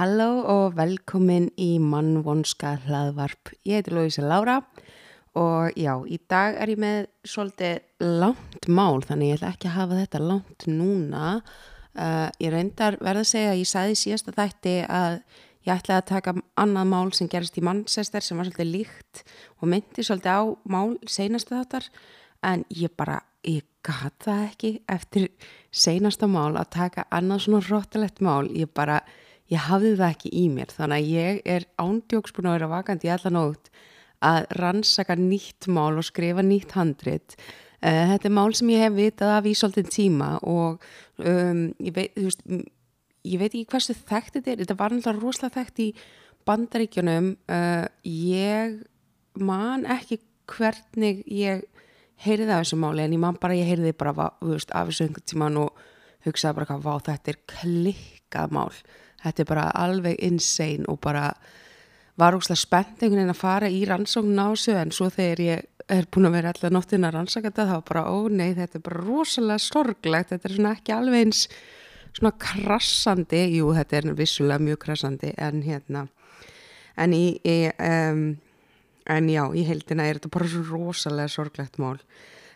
Halló og velkomin í mannvonska hlaðvarp. Ég heiti Lóisa Lára og já, í dag er ég með svolítið langt mál þannig ég ætla ekki að hafa þetta langt núna. Uh, ég reyndar verða að segja að ég sagði síðasta þætti að ég ætlaði að taka annað mál sem gerist í mannsester sem var svolítið líkt og myndi svolítið á mál seinasta þáttar en ég bara, ég gata ekki eftir seinasta mál að taka annað svona róttilegt mál. Ég bara ég hafði það ekki í mér þannig að ég er ándjóks búin að vera vakandi í alla nótt að rannsaka nýtt mál og skrifa nýtt handrit. Uh, þetta er mál sem ég hef vitað af í svolítið tíma og um, ég, veit, veist, ég veit ekki hversu þekkt þetta er. Þetta var náttúrulega rosalega þekkt í bandaríkjunum. Uh, ég man ekki hvernig ég heyrði af þessu máli en ég man bara, ég heyrði bara veist, af þessu einhvern tíman og hugsaði bara hvað, þetta er klikkað mál þetta er bara alveg insane og bara var ósláð spennt einhvern veginn að fara í rannsókn á þessu en svo þegar ég er búin að vera allar nóttinn að rannsaka þetta þá bara ó nei þetta er bara rosalega sorglegt. Þetta er svona ekki alveg eins svona krassandi, jú þetta er vissulega mjög krassandi en hérna en í, í um, en já, í heildina er þetta bara svo rosalega sorglegt mál.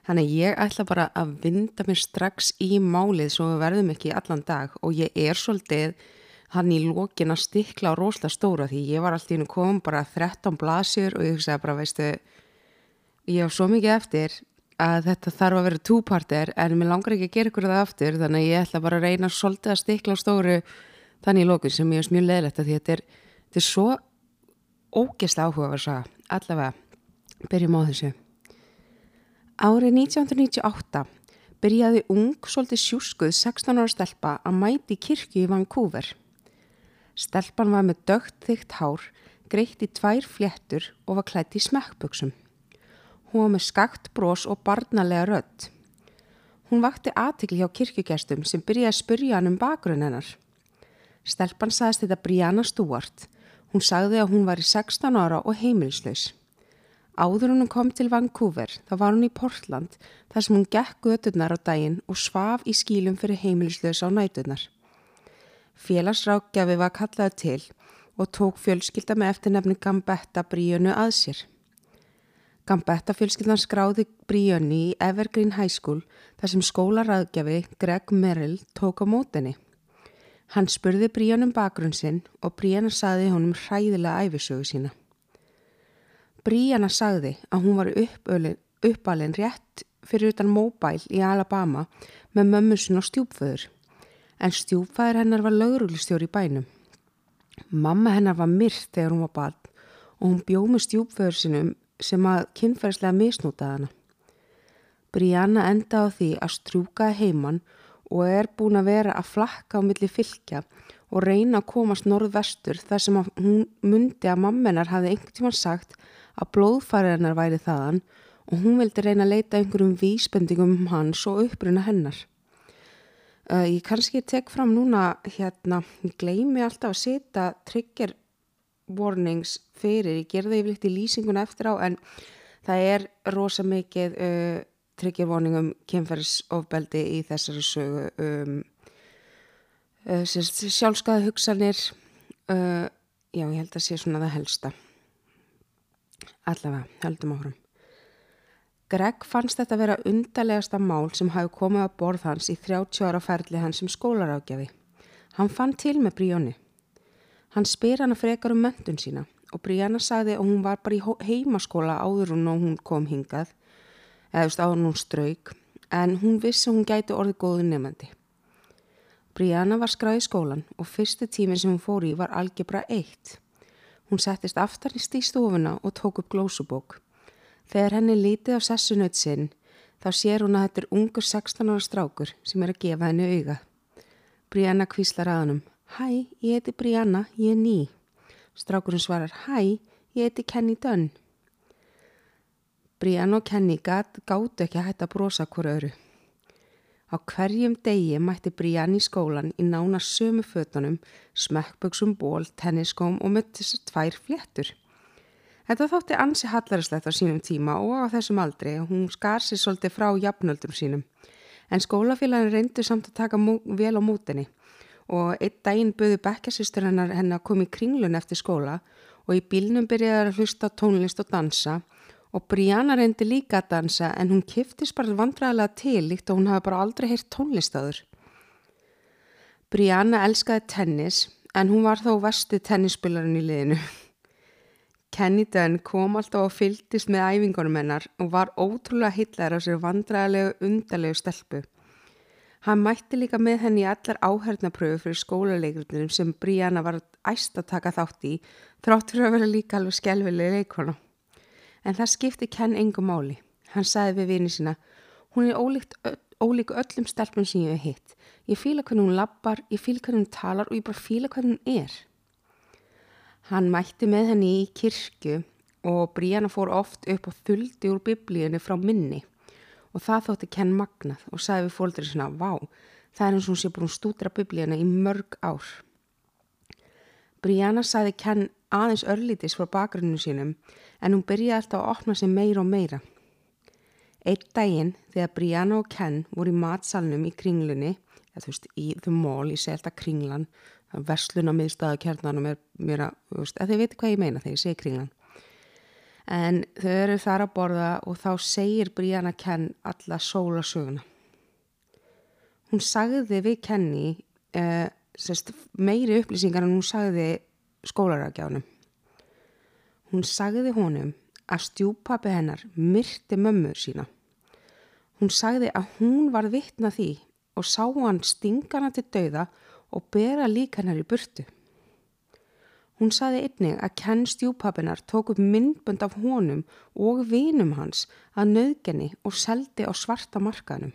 Þannig ég ætla bara að vinda mér strax í málið svo við verðum ekki allan dag og ég er svolítið hann í lókin að stikla á rosalega stóra því ég var alltaf inn og kom bara 13 blasir og ég hugsaði bara veistu ég haf svo mikið eftir að þetta þarf að vera túparter en mér langar ekki að gera ykkur það aftur þannig að ég ætla bara að reyna svolítið að stikla á stóru þannig í lókin sem ég er mjög leðilegt að því þetta er, þetta er svo ógeðslega áhuga að vera svo allavega byrjum á þessu. Árið 1998 byrjaði ung svolítið sjúskuð 16 ára stelpa að mæti kirkju í Vancouver Stelpan var með dögt þygt hár, greitt í tvær fléttur og var klætt í smekkbuksum. Hún var með skakt brós og barnalega rödd. Hún vakti aðtikli hjá kirkjugestum sem byrjaði að spurja hann um bakgrunn hennar. Stelpan sagðist þetta Brianna Stewart. Hún sagði að hún var í 16 ára og heimilislaus. Áður hún kom til Vancouver þá var hún í Portland þar sem hún gekk göturnar á daginn og svaf í skílum fyrir heimilislaus á næturnar. Félagsrákjafi var kallað til og tók fjölskylda með eftirnefni Gambetta Bríönu að sér. Gambetta fjölskyldan skráði Bríönu í Evergreen High School þar sem skólaráðgjafi Greg Merrill tók á mótenni. Hann spurði Bríönu um bakgrunn sinn og Bríöna saði honum hræðilega æfisögu sína. Bríöna sagði að hún var uppalinn rétt fyrir utan móbæl í Alabama með mömmusin og stjúpföður en stjúfæður hennar var lauruglistjóri í bænum. Mamma hennar var myrkt þegar hún var barn og hún bjóð með stjúpföður sinum sem að kynferðslega misnútaði hana. Brianna enda á því að strúka heimann og er búin að vera að flakka á milli fylgja og reyna að komast norðvestur þar sem hún myndi að mammenar hafði einhvern tíman sagt að blóðfæriðarnar væri þaðan og hún vildi reyna að leita einhverjum vísbendingum um hans og uppruna hennar. Uh, ég kannski tek fram núna hérna, ég gleymi alltaf að setja trigger warnings fyrir, ég gerði yfirleitt í lýsingun eftir á en það er rosa mikið uh, trigger warning um kemferðsofbeldi í þessari sögu um, uh, sjálfskaða hugsanir. Já ég held að sé svona það helsta. Allavega, heldum áhrum Greg fannst þetta að vera undarlegasta mál sem hafi komið á borð hans í 30 ára ferli hans sem skólarákjafi. Hann fann til með Bríóni. Hann spyr hana frekar um mentun sína og Bríana sagði að hún var bara í heimaskóla áður hún og hún kom hingað, eða þú veist áður hún strauk, en hún vissi að hún gæti orðið góðu nefandi. Bríana var skræði skólan og fyrstu tímin sem hún fór í var algebra 1. Hún settist aftarnist í stofuna og tók upp glósubók. Þegar henni lítið á sessunaut sinn þá sér hún að þetta er ungur 16 ára strákur sem er að gefa henni auga. Brianna kvíslar að hannum. Hæ, ég heiti Brianna, ég er ný. Strákurinn svarar, hæ, ég heiti Kenny Dunn. Brianna og Kenny gáttu ekki að hætta að brosa hver öru. Á hverjum degi mætti Brianna í skólan í nána sömu fötunum, smekkböksum ból, tenniskóm og möttist tvær fléttur. Þetta þótti ansi hallarislegt á sínum tíma og á þessum aldri og hún skar sér svolítið frá jafnöldum sínum. En skólafélagin reyndu samt að taka vel á mútinni og einn daginn buðu bekkjasýstur hennar hennar að koma í kringlun eftir skóla og í bílnum byrjaði að hlusta tónlist og dansa og Brianna reyndi líka að dansa en hún kiftist bara vandræðilega til líkt og hún hafi bara aldrei heyrt tónlistaður. Brianna elskaði tennis en hún var þó vestu tennisspillarinn í liðinu. Kenny Dunn kom alltaf og fyldist með æfingunum hennar og var ótrúlega hillar á sér vandræðilegu undarlegu stelpu. Hann mætti líka með henni í allar áhernapröfu fyrir skólaleikrunum sem Brianna var æst að taka þátt í, þrátt fyrir að vera líka alveg skjálfileg leikona. En það skipti Ken engum máli. Hann sagði við vini sína, hún er ólíkt, ólík öllum stelpun sem ég hef hitt. Ég fýla hvernig hún lappar, ég fýla hvernig hún talar og ég bara fýla hvernig hún er. Hann mætti með henni í kirkju og Brianna fór oft upp og þuldi úr biblíunni frá minni og það þótti Ken magnað og sagði við fólkdur svona, vá, það er eins og hún sé búin stúdra biblíana í mörg ár. Brianna sagði Ken aðeins örlítis frá bakgrunnum sínum en hún byrjaði alltaf að opna sig meira og meira. Eitt daginn þegar Brianna og Ken voru í matsalnum í kringlunni, eða þú veist, í The Mall, í selta kringlan, versluna miðstaða kjarnanum er mér að, þú veist, að þið veitir hvað ég meina þegar ég segi kringlan en þau eru þar að borða og þá segir Brianna Ken alla sólasöguna. Hún sagði við Kenny eh, sest, meiri upplýsingar en hún sagði skólarækjánum. Hún sagði honum að stjúpapi hennar myrti mömmur sína. Hún sagði að hún var vittna því og sá hann stingana til dauða og bera líka hennar í burtu. Hún saði einnig að Ken stjúpapinar tók upp myndbönd af honum og vinum hans að nöðgenni og seldi á svarta markaðnum.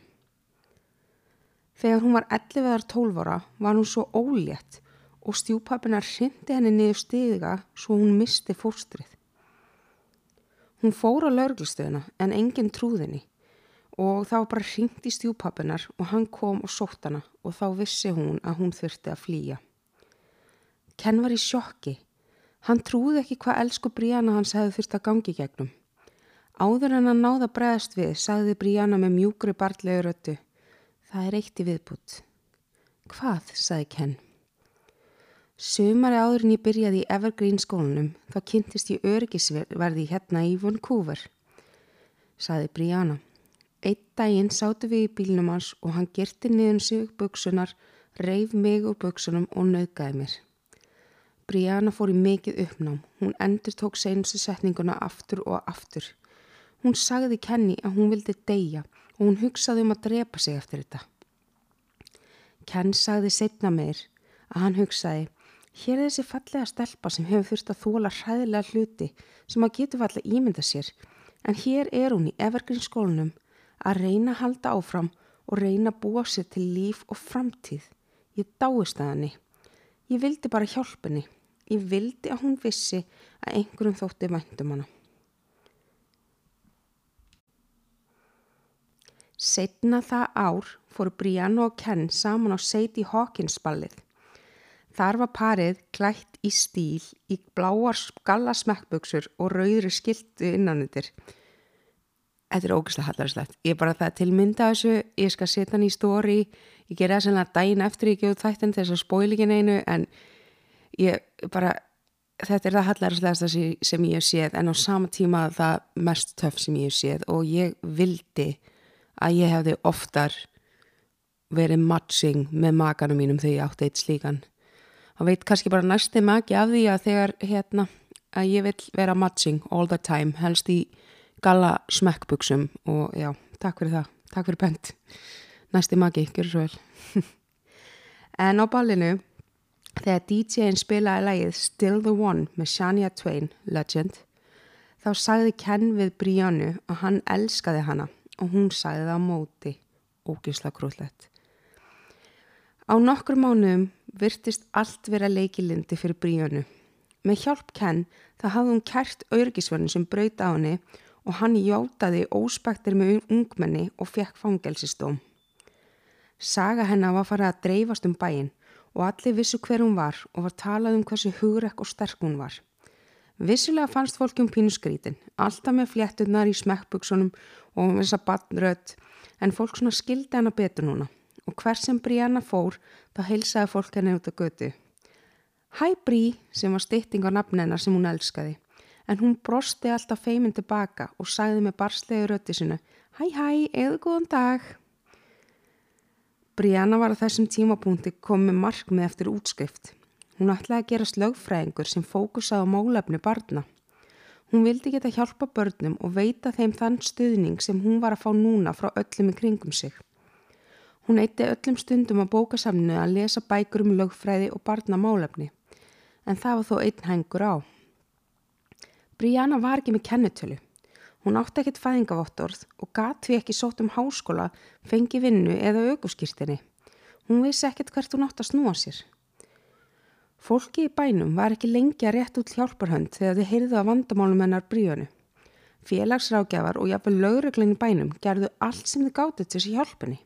Þegar hún var 11-12 ára var hún svo ólétt og stjúpapinar hrindi henni niður stiga svo hún misti fóstrið. Hún fór á laurglustöðuna en enginn trúðinni og þá bara hrindi stjúpapinar og hann kom og sótt hana og þá vissi hún að hún þurfti að flýja. Ken var í sjokki. Hann trúði ekki hvað elsku Brianna hans hefði þurft að gangi gegnum. Áður en hann náða bregðast við, sagði Brianna með mjúkri barlegu röttu. Það er eitt í viðbútt. Hvað, sagði Ken. Sumari áður en ég byrjaði í Evergreen skólanum, þá kynntist ég örgisverði hérna í Vancouver, sagði Brianna. Eitt daginn sátu við í bílnum hans og hann gerti niður sig buksunar, reif mig úr buksunum og nauðgæði mér. Brianna fór í mikið uppnám. Hún endur tók seinustu setninguna aftur og aftur. Hún sagði Kenny að hún vildi deyja og hún hugsaði um að drepa sig eftir þetta. Ken sagði setna meir að hann hugsaði hér er þessi fallega stelpa sem hefur þurft að þóla hræðilega hluti sem að getur fallega ímynda sér en hér er hún í Evergreen skólunum að reyna að halda áfram og reyna að búa sér til líf og framtíð. Ég dáist að henni. Ég vildi bara hjálpunni. Ég vildi að hún vissi að einhverjum þótti væntum hana. Setna það ár fór Brianna og Ken saman á Sadie Hawkins ballið. Þar var parið klætt í stíl í bláar skalla smekkböksur og rauðri skiltu innanundir. Þetta er ógislega hallarslegt. Ég er bara það til mynda þessu, ég skal setja hann í stóri, ég ger það sannlega dæin eftir ég gefið þættin þess að spóilingin einu en ég bara, þetta er það hallarslegasta sem ég hef séð en á sama tíma það mest töff sem ég hef séð og ég vildi að ég hefði oftar verið matching með makanum mínum þegar ég átti eitt slíkan. Það veit kannski bara næsti maki af því að þegar hérna að ég vil vera matching all the time, helst í galla smekkbuksum og já, takk fyrir það, takk fyrir pent. Næsti maki, gerur svo vel. en á ballinu Þegar DJ-in spilaði lægið Still the One með Shania Twain, Legend, þá sagði Ken við Briannu að hann elskaði hana og hún sagði það á móti, ógísla krúllett. Á nokkur mánuðum virtist allt vera leikilindi fyrir Briannu. Með hjálp Ken þá hafði hún kært örgisverðin sem brauð á henni og hann hjátaði óspektir með ungmenni og fekk fangelsistóm. Saga hennar var farið að dreifast um bæin og allir vissu hver hún var og var talað um hversu hugrekk og sterk hún var. Vissulega fannst fólkjum pínu skrítin, alltaf með fléttunar í smekkbuksunum og með þessa badnrödd, en fólk svona skildi hana betur núna og hver sem Brianna fór þá heilsaði fólk henni út á götu. Hæ Brí sem var stytting á nafn hennar sem hún elskaði en hún brosti alltaf feiminn tilbaka og sagði með barslegu rötti sinu Hæ hæ, eða góðan dag. Brianna var á þessum tímapunkti komið markmið eftir útskrift. Hún ætlaði að gera slögfræðingur sem fókusaði á málefni barna. Hún vildi geta hjálpa börnum og veita þeim þann stuðning sem hún var að fá núna frá öllum í kringum sig. Hún eitti öllum stundum á bókasamnu að lesa bækur um lögfræði og barna málefni, en það var þó einn hengur á. Brianna var ekki með kennetölu. Hún átti ekkert fæðingavottorð og gat við ekki sótt um háskóla, fengi vinnu eða auguskýrtinni. Hún vissi ekkert hvert hún átti að snúa sér. Fólki í bænum var ekki lengi að rétt út hjálparhönd þegar þið heyrðu að vandamálum hennar bríðanu. Félagsrákjafar og jáfnveg lögreglinn í bænum gerðu allt sem þið gáttu til þessi hjálpunni.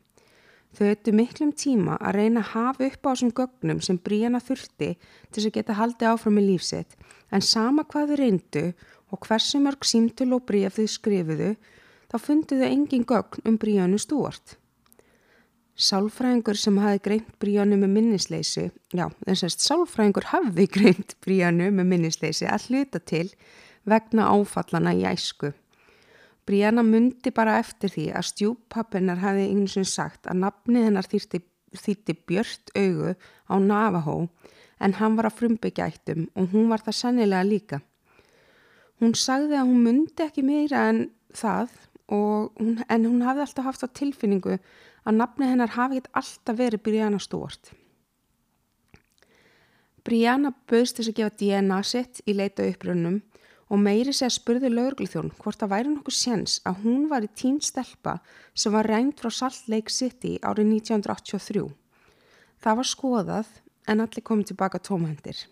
Þau öttu miklum tíma að reyna að hafa upp á þessum gögnum sem bríðana þurfti til þess að geta haldið áfram í lífsitt en sama hvað þau reyndu og hversu mörg símtul og bríð þau skrifuðu þá fundu þau engin gögn um bríðanu stúart. Sálfræðingur sem hafi greint bríjanu með minnisleysi, já, þess að sálfræðingur hafi greint bríjanu með minnisleysi að hluta til vegna áfallana í æsku. Bríjana myndi bara eftir því að stjúppappinar hafi eins og sagt að nafni hennar þýtti, björnt augu á Navahó en hann var að frumbyggja eittum og hún var það sannilega líka. Hún sagði að hún myndi ekki meira en það hún, en hún hafði alltaf haft á tilfinningu að nafni hennar hafi ekkert alltaf verið Brianna Stewart. Brianna bauðst þess að gefa DNA sitt í leita upprönnum og meiri sé að spurði lögurglithjón hvort það væri nokkuð séns að hún var í tím stelpa sem var reynd frá Salt Lake City árið 1983. Það var skoðað en allir komið tilbaka tómhendir.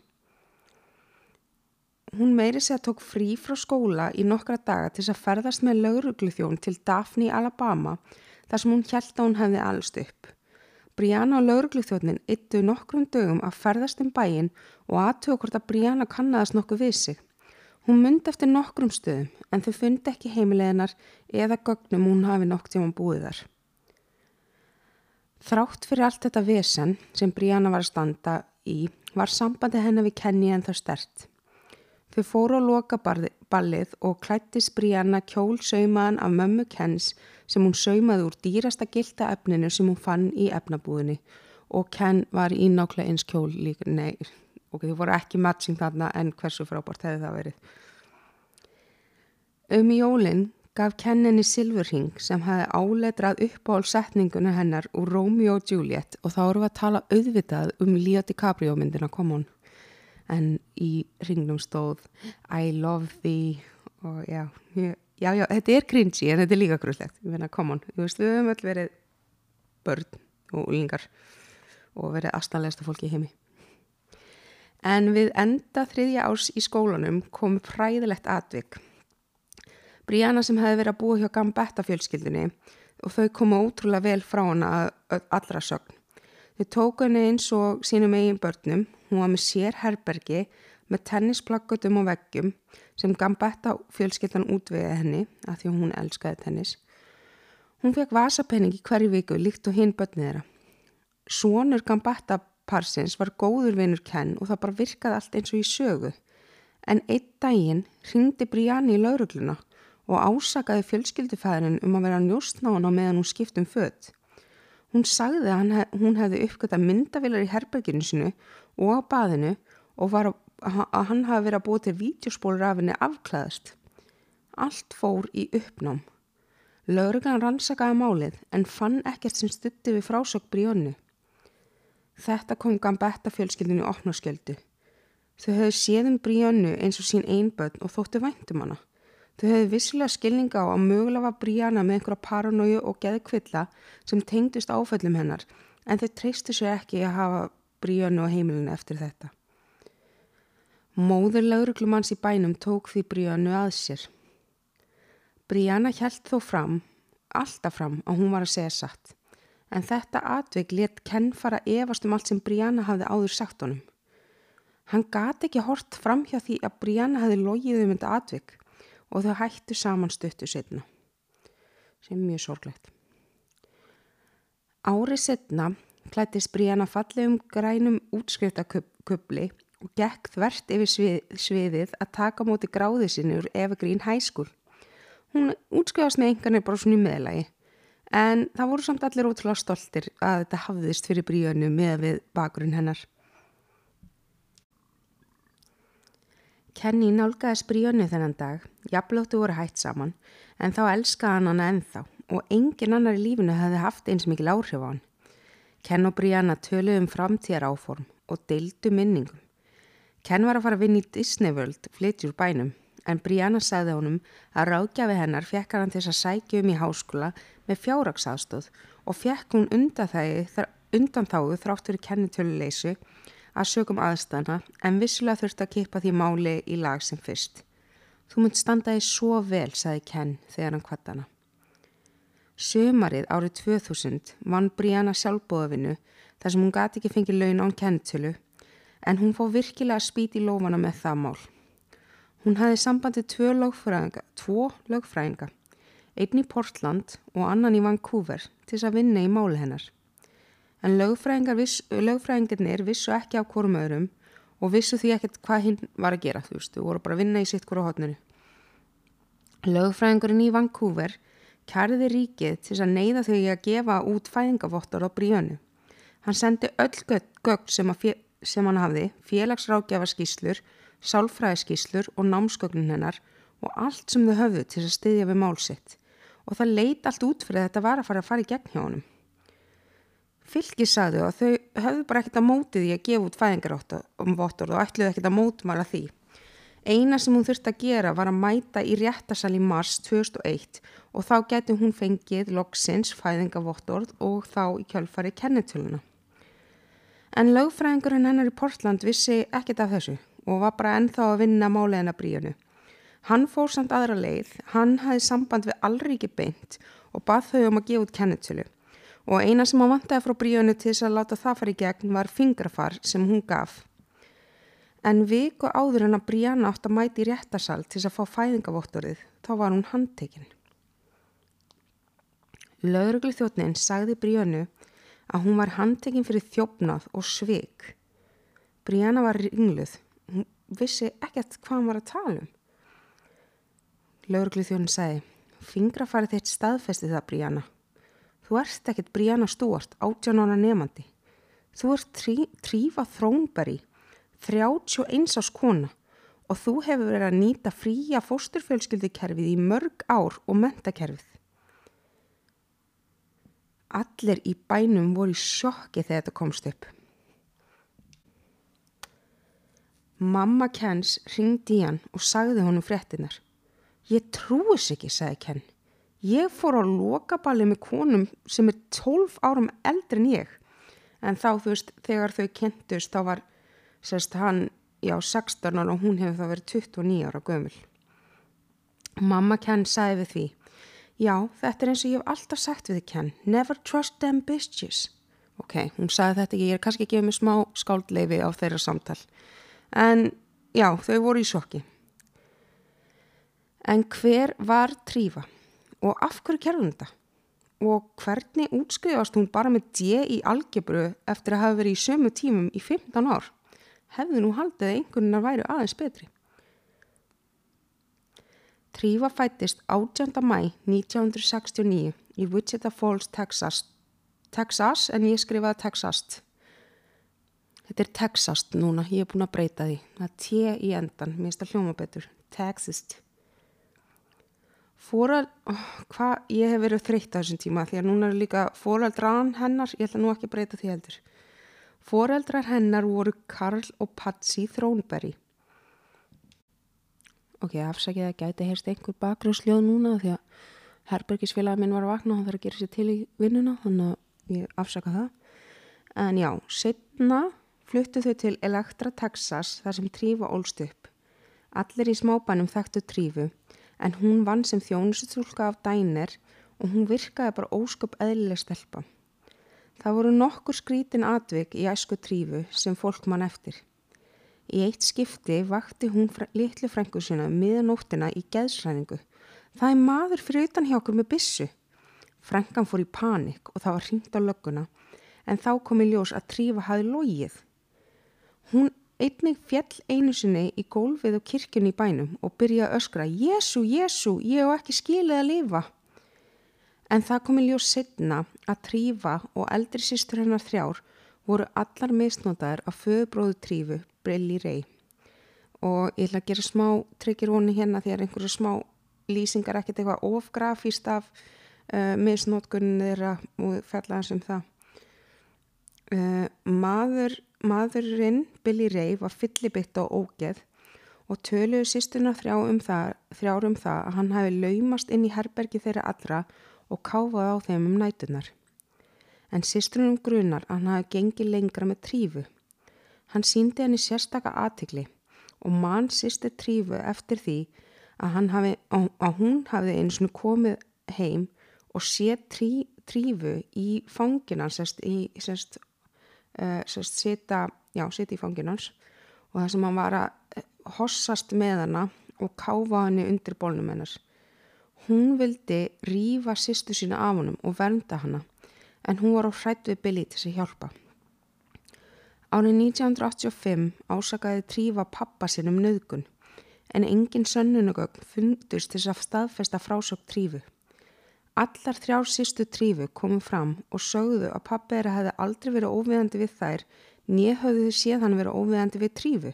Hún meiri sé að tók frí frá skóla í nokkra daga til að ferðast með lögurglithjón til Daphne, Alabama þar sem hún hjælt að hún hefði allst upp. Brianna og laurugluþjóðnin yttu nokkrum dögum að ferðast um bæin og aðtöða hvort að Brianna kannadast nokkuð við sig. Hún myndi eftir nokkrum stöðum en þau fundi ekki heimileginar eða gögnum hún hafi nokk tíma búið þar. Þrátt fyrir allt þetta vesen sem Brianna var að standa í var sambandi hennar við Kenny en það stert. Þau fóru á loka ballið og klættist Brianna kjól saumaðan af mömmu Kens sem hún saumaði úr dýrasta gilda efninu sem hún fann í efnabúðinni og Ken var í nákvæmlega eins kjól líka, nei, ok, þau voru ekki matching þarna en hversu frábært hefði það verið. Um í jólinn gaf Ken henni silfurhing sem hefði áletrað uppáhaldsetninguna hennar úr Romeo og Juliet og þá eru við að tala auðvitað um Leo DiCaprio myndina Come On. En í ringnum stóð I love thee. Og já, já, já, þetta er cringy en þetta er líka grúllegt, ég finna, come on. Þú veist, við höfum öll verið börn og úlingar og verið aðstæðanlegasta fólki í heimi en við enda þriðja árs í skólanum kom præðilegt atvik Brianna sem hefði verið að búa hjá Gambetta fjölskyldinni og þau koma ótrúlega vel frá hana allra sögn Þau tóku henni eins og sínum eigin börnum, hún var með sér herbergi með tennisplakkutum og veggjum sem Gambetta fjölskyttan útviði henni að því hún elskaði tennis. Hún fekk vasapenning í hverju viku líkt og hinn börnið þeirra. Sónur Gambetta parsins var góður vinur Ken og það bara virkaði allt eins og í sögu. En einn daginn ringdi Brianni í laurugluna og ásakaði fjölskyldufæðin um að vera njóstnána meðan hún skiptum född. Hún sagði að hef, hún hefði uppgötta myndavilar í herberginu sinu og á baðinu og að, að hann hafi verið að búið til vítjóspólur af henni afklæðast. Allt fór í uppnám. Lauruglan rannsakaði málið en fann ekkert sem stutti við frásökk Bríónu. Þetta kom Gambetta fjölskyldinu opnaskjöldu. Þau höfðu séðum Bríónu eins og sín einböðn og þóttu væntum hana. Þau hefði vissilega skilninga á að mögulega var Bríana með einhverja paranóju og geðkvilla sem tengdist áföllum hennar en þau treystu sér ekki að hafa Bríanu á heimilinu eftir þetta. Móður lauruglumanns í bænum tók því Bríanu að sér. Bríana hjælt þó fram, alltaf fram, að hún var að segja satt. En þetta atveik let Ken fara efast um allt sem Bríana hafði áður sagt honum. Hann gati ekki hort fram hjá því að Bríana hafði logið um þetta atveik og þau hættu saman stuttu setna sem er mjög sorglegt Árið setna klættist Brianna fallegum grænum útskriftakubli og gekk þvert yfir svið, sviðið að taka móti gráði sinni úr Evergreen High School. Hún útskrifast með enganir bara svona í meðlagi en það voru samt allir ótrúlega stoltir að þetta hafðist fyrir Briannu með við bakgrunn hennar. Kenny nálgæðis Briannu þennan dag, jafnlóttu voru hægt saman en þá elskaði hann hana ennþá og engin annar í lífinu hefði haft eins mikil áhrif á hann. Ken og Brianna töluðum um framtíðar áform og deildu minningum. Ken var að fara að vinna í Disney World flytjur bænum en Brianna sagði honum að ráðgjafi hennar fekk hann til þess að sækja um í háskóla með fjárraksafstóð og fekk hún undan þáðu þrátt fyrir kennitöluleysu að sögum aðstæðana en vissilega þurfti að kipa því máli í lag sem fyrst. Þú mynd standaði svo vel, sagði Ken þegar hann kvattana. Sömarið árið 2000 vann Brianna sjálfbóðavinu þar sem hún gati ekki fengið laun án kennitölu en hún fóð virkilega spít í lofana með það mál. Hún hafði sambandið tvo lögfræðinga, einn í Portland og annan í Vancouver til þess að vinna í máli hennar. En lögfræðingarnir vissu ekki á hvorm öðrum og vissu því ekkert hvað hinn var að gera, þú veist, þú voru bara að vinna í sitt hverju hotninu. Lögfræðingurinn í Vancouver kærði ríkið til að neyða þau að gefa út fæðingavottor á bríönu. Hann sendi öll gögn sem, sem hann hafði, félagsrákjafarskíslur, sálfræðiskíslur og námsgögnun hennar og allt sem þau höfðu til að styðja við málsitt. Og það leit allt út fyrir að þetta var að fara að fara í gegn hjá honum. Fylgi sagðu að þau höfðu bara ekkert að móti því að gefa út fæðingarvottor og ætluðu ekkert að mótmala því. Eina sem hún þurfti að gera var að mæta í réttasal í mars 2001 og þá geti hún fengið loksins fæðingavottorð og þá í kjölfari kennetöluna. En lögfræðingurinn hennar í Portland vissi ekkit af þessu og var bara ennþá að vinna máleina bríunu. Hann fór samt aðra leið, hann hafði samband við allriki beint og bað þau um að gefa út kennetölu og eina sem hann vantaði frá bríunu til þess að láta það fara í gegn var fingrafar sem hún gaf en viku áður en að Brianna átt að mæti í réttarsal til að fá fæðingavottorið, þá var hún handtekinn. Lauruglu þjóttnin sagði Briannu að hún var handtekinn fyrir þjófnað og sveik. Brianna var ringluð, hún vissi ekkert hvað hann var að tala um. Lauruglu þjóttnin sagði, fingrafarið þitt staðfesti það Brianna. Þú ert ekkert Brianna Stúart, átján ára nefandi. Þú ert trí, trífa þrónberi 31 ás kona og þú hefur verið að nýta fría fósturfjölskyldukerfið í mörg ár og mentakerfið. Allir í bænum voru í sjokki þegar þetta komst upp. Mamma Kens ringdi í hann og sagði honum fréttinar. Ég trúis ekki, sagði Ken. Ég fór á lokaballi með konum sem er 12 árum eldri en ég. En þá, þú veist, þegar þau kentust, þá var sérst hann, já, 16 ára og hún hefur þá verið 29 ára gömul. Mamma Ken sagði við því, já, þetta er eins og ég hef alltaf sagt við Ken, never trust them bitches. Ok, hún sagði þetta ekki, ég er kannski ekki með smá skáldleifi á þeirra samtal. En já, þau voru í sjokki. En hver var Trífa og af hverju kerðum þetta? Og hvernig útskriðast hún bara með D í algebru eftir að hafa verið í sömu tímum í 15 ár? hefði nú haldið að einhverjunar væri aðeins betri. Trífa fættist 18. mæ 1969 í Wichita Falls, Texas. Texas en ég skrifaði Texast. Þetta er Texast núna, ég er búin að breyta því. Það er T í endan, mér finnst það hljóma betur. Texast. Fóral, oh, hvað, ég hef verið þreytt á þessum tíma því að núna er líka fóraldran hennar, ég ætla nú ekki að breyta því heldur. Fóreldrar hennar voru Karl og Patsy Thrónberry. Ok, afsakið að gæti heyrst einhver bakgrúsljóð núna því að herbergisfélagin minn var að vakna og hann þarf að gera sér til í vinnuna, þannig að ég afsaka það. En já, setna fluttu þau til Elektra, Texas þar sem Trífa ólst upp. Allir í smábænum þekktu Trífu en hún vann sem þjónusutúlka af dænir og hún virkaði bara ósköp eðlileg stelpa. Það voru nokkur skrítin atvik í æsku trífu sem fólk mann eftir. Í eitt skipti vakti hún litlu frængu sína miðanóttina í geðsræningu. Það er maður fyrir utan hjá okkur með bissu. Frenkan fór í panik og það var hringt á lögguna en þá kom í ljós að trífa hafi logið. Hún einnig fjall einu sinni í gólfið og kirkjunni í bænum og byrjaði að öskra Jésu, Jésu, ég hef ekki skilið að lifa. En það kom í ljós setna að trífa og eldri sýstur hennar þrjár voru allar misnótaðir að föðbróðu trífu Brilli Rey. Og ég ætla að gera smá tryggir honi hérna að einhverju smá lýsingar ekkert eitthvað ofgrafíst af uh, misnótkunni þeirra og fjallaðans um það. Uh, maður, maðurinn Billy Ray var fyllibitt á ógeð og töluðu sýstuna þrjá um það, þrjár um það að hann hafi laumast inn í herbergi þeirra allra og káfaði á þeim um nætunar. En sýstrunum grunar að hann hafi gengið lengra með trífu. Hann síndi henni sérstaka aðtikli og mann sýstir trífu eftir því að, hafi, að hún hafi eins og komið heim og sé trí, trífu í fangina sérst í sérst uh, sita, já, sita í fanginans og það sem hann var að eh, hossast með hana og káfa henni undir bólnum hennars. Hún vildi rífa sýstu sína af honum og vernda hana en hún var á hrætt við Billy til að hjálpa. Árið 1985 ásakaði trífa pappa sinn um nöðgun en engin sönnunugögn fundust til að staðfesta frásökt trífu. Allar þrjár sístu trífu komum fram og sögðu að pappi þeirra hefði aldrei verið óviðandi við þær, nýja höfðu þau séð hann verið óviðandi við trífu.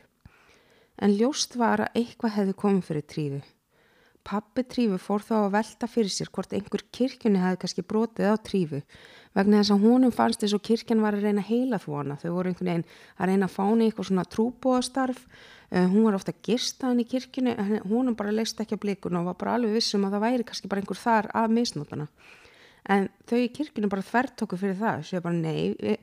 En ljóst var að eitthvað hefði komið fyrir trífu. Pappi trífu fór þá að velta fyrir sér hvort einhver kirkjunni hefði kannski brotið á trífu. Vegna þess að honum fannst þess að kirkjan var að reyna heila þú hana. Þau voru einhvern veginn að reyna að fáni eitthvað svona trúbóðastarf Uh, hún var ofta gistaðan í kirkjunni en hún bara leist ekki að blikuna og var bara alveg vissum að það væri kannski bara einhver þar af misnótana en þau í kirkjunni bara þvertóku fyrir það séu bara nei, við,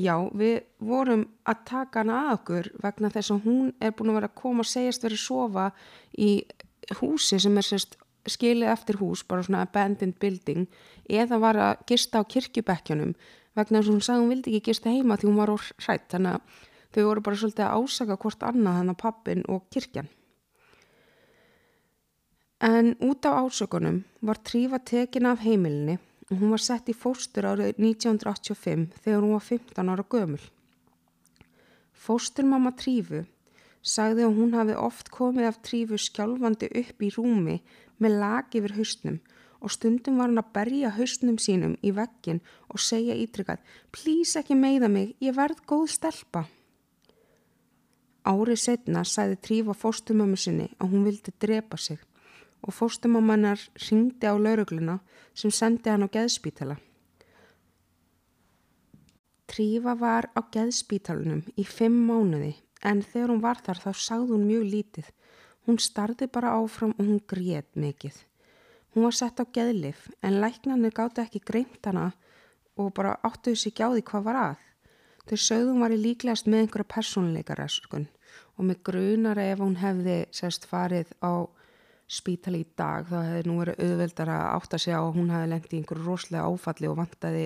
já við vorum að taka hana að okkur vegna þess að hún er búin að vera að koma og segjast verið að sofa í húsi sem er sérst skilið eftir hús, bara svona abandoned building eða var að gista á kirkjubekkjunum vegna þess að hún sagði hún vildi ekki gista heima því hún var úr hrætt þannig að Þau voru bara svolítið að ásaka hvort annað hann að pappin og kirkjan. En út af ásökunum var Trífa tekin af heimilinni og hún var sett í fóstur árið 1985 þegar hún var 15 ára gömul. Fósturmamma Trífu sagði að hún hafi oft komið af Trífu skjálfandi upp í rúmi með lag yfir haustnum og stundum var hann að berja haustnum sínum í vekkin og segja ítrykkat Plís ekki meiða mig, ég verð góð stelpa. Árið setna sæði Trífa fóstumömmu sinni að hún vildi drepa sig og fóstumömmanar ringdi á laurugluna sem sendi hann á geðspítala. Trífa var á geðspítalunum í fimm mánuði en þegar hún var þar þá sagði hún mjög lítið. Hún starði bara áfram og hún grét mikið. Hún var sett á geðlif en læknarnir gáti ekki greint hana og bara áttuði sig á því hvað var að. Þau sögðum var í líklegast með einhverja personleikaræskun og með grunar ef hún hefði sérst farið á spítali í dag þá hefði nú verið auðveldar að átta sig á að hún hefði lengt í einhverju rosalega áfalli og vantaði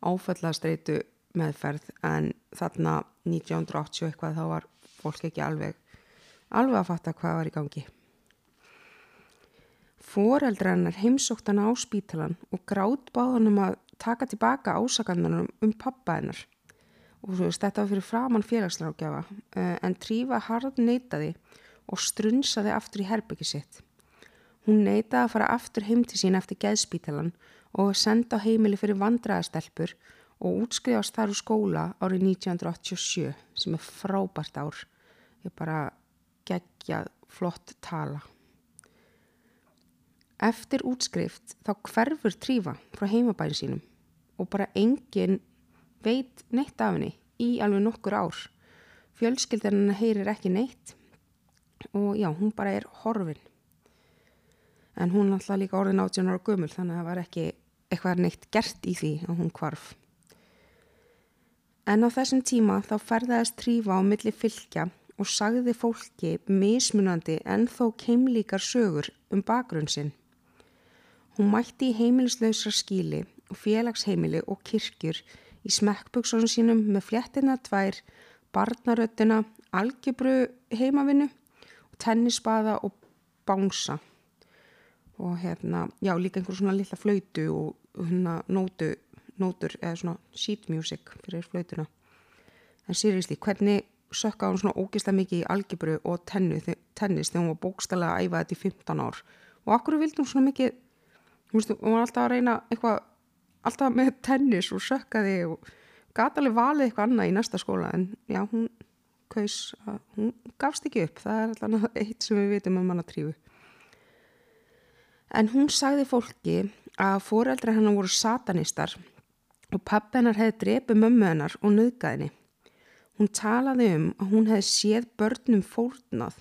áfallastreitu meðferð en þarna 1980 eitthvað þá var fólk ekki alveg alveg að fatta hvað var í gangi. Fóreldrannar heimsókt hana á spítalan og grátt báðanum að taka tilbaka ásakandanum um pappa hennar og þú veist þetta var fyrir framann félagslákjafa eh, en Trífa harð neytaði og strunsaði aftur í herbyggi sitt. Hún neytaði að fara aftur heim til sín eftir geðspítalan og senda á heimili fyrir vandraðastelpur og útskriðast þar úr skóla árið 1987 sem er frábært ár. Ég bara geggjað flott tala. Eftir útskrift þá hverfur Trífa frá heimabæri sínum og bara enginn veit neitt af henni í alveg nokkur ár. Fjölskyldan heyrir ekki neitt og já, hún bara er horfin. En hún alltaf líka orðin átjónar og gömul þannig að það var ekki eitthvað neitt gert í því að hún kvarf. En á þessum tíma þá ferðaðist trífa á milli fylgja og sagði fólki mismunandi en þó keimlíkar sögur um bakgrunn sinn. Hún mætti í heimilislausra skíli og félagsheimili og kirkjur í smekkbuksunum sínum með fléttina tvær, barnaröttina, algebru heimavinnu, tennisbaða og bánsa og hérna, já líka einhver svona lilla flautu og hérna, nótu, nótur eða svona sheet music fyrir flöytuna en seriously, hvernig sökka hún svona ógeðslega mikið í algebru og tennis þegar hún var bókstælega að æfa þetta í 15 ár? Og akkur vildi hún svona mikið hún, var alltaf að reyna eitthvað alltaf með tennis og sökkaði og gata alveg valið eitthvað annað í næsta skóla en já, hún kaus að hún gafst ekki upp. Það er alltaf eitt sem við vitum um hann að trífu. En hún sagði fólki að foreldra hennar voru satanistar og pappi hennar hefði drepið mömmu hennar og nöðgæðinni Hún talaði um að hún hefði séð börnum fórnað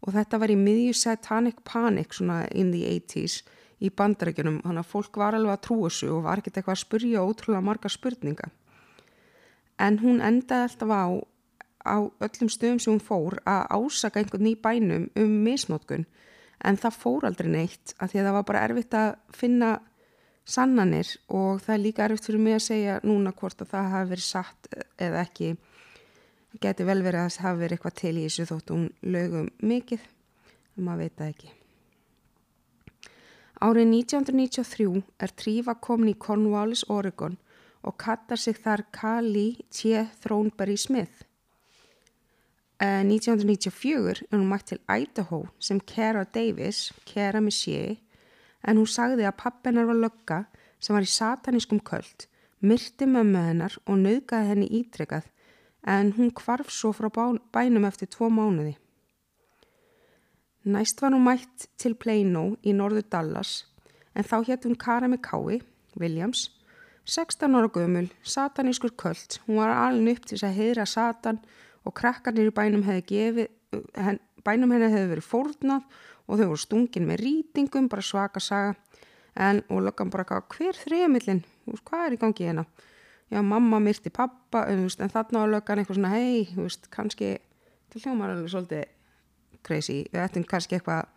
og þetta var í miðju satanic panic svona in the 80s í bandarækjunum. Þannig að fólk var alveg að trúa þessu og var ekkert eitthvað að spurja ótrúlega marga spurninga. En hún endaði alltaf á, á öllum stöðum sem hún fór að ásaka einhvern ný bænum um misnótkun en það fór aldrei neitt að því að það var bara erfitt að finna sannanir og það er líka erfitt fyrir mig að segja núna hvort að það hafi verið satt eða ekki geti vel verið að það hafi verið eitthvað til í þessu þótt hún lögum mikið, en maður veit það ekki. Árið 1993 er Trífa komin í Cornwallis, Oregon og kattar sig þar Kali T. Throneberry Smith. Uh, 1994 er hún mætt til Idaho sem Kara Davis, Kara Messier, en hún sagði að pappinar var lögga sem var í satanískum köld, myrti mömmu hennar og nauðgaði henni ítrykkað en hún kvarf svo frá bænum eftir tvo mánuði. Næst var hún mætt til Plano í norðu Dallas en þá hétt hún Kara McCaui, Williams, 16 ára gömul, satanískur köld. Hún var alveg upp til þess að heyra satan og krakkarnir í bænum hefði gefið, bænum henni hefði verið fórnað og þau voru stungin með rýtingum, bara svaka saga. En og löggan bara hver þrejumillin, hvað er í gangi hérna? já, mamma myrti pappa en, veist, en þarna á löggan eitthvað svona hei, kannski, til hljómar alveg svolítið crazy, við ættum kannski eitthvað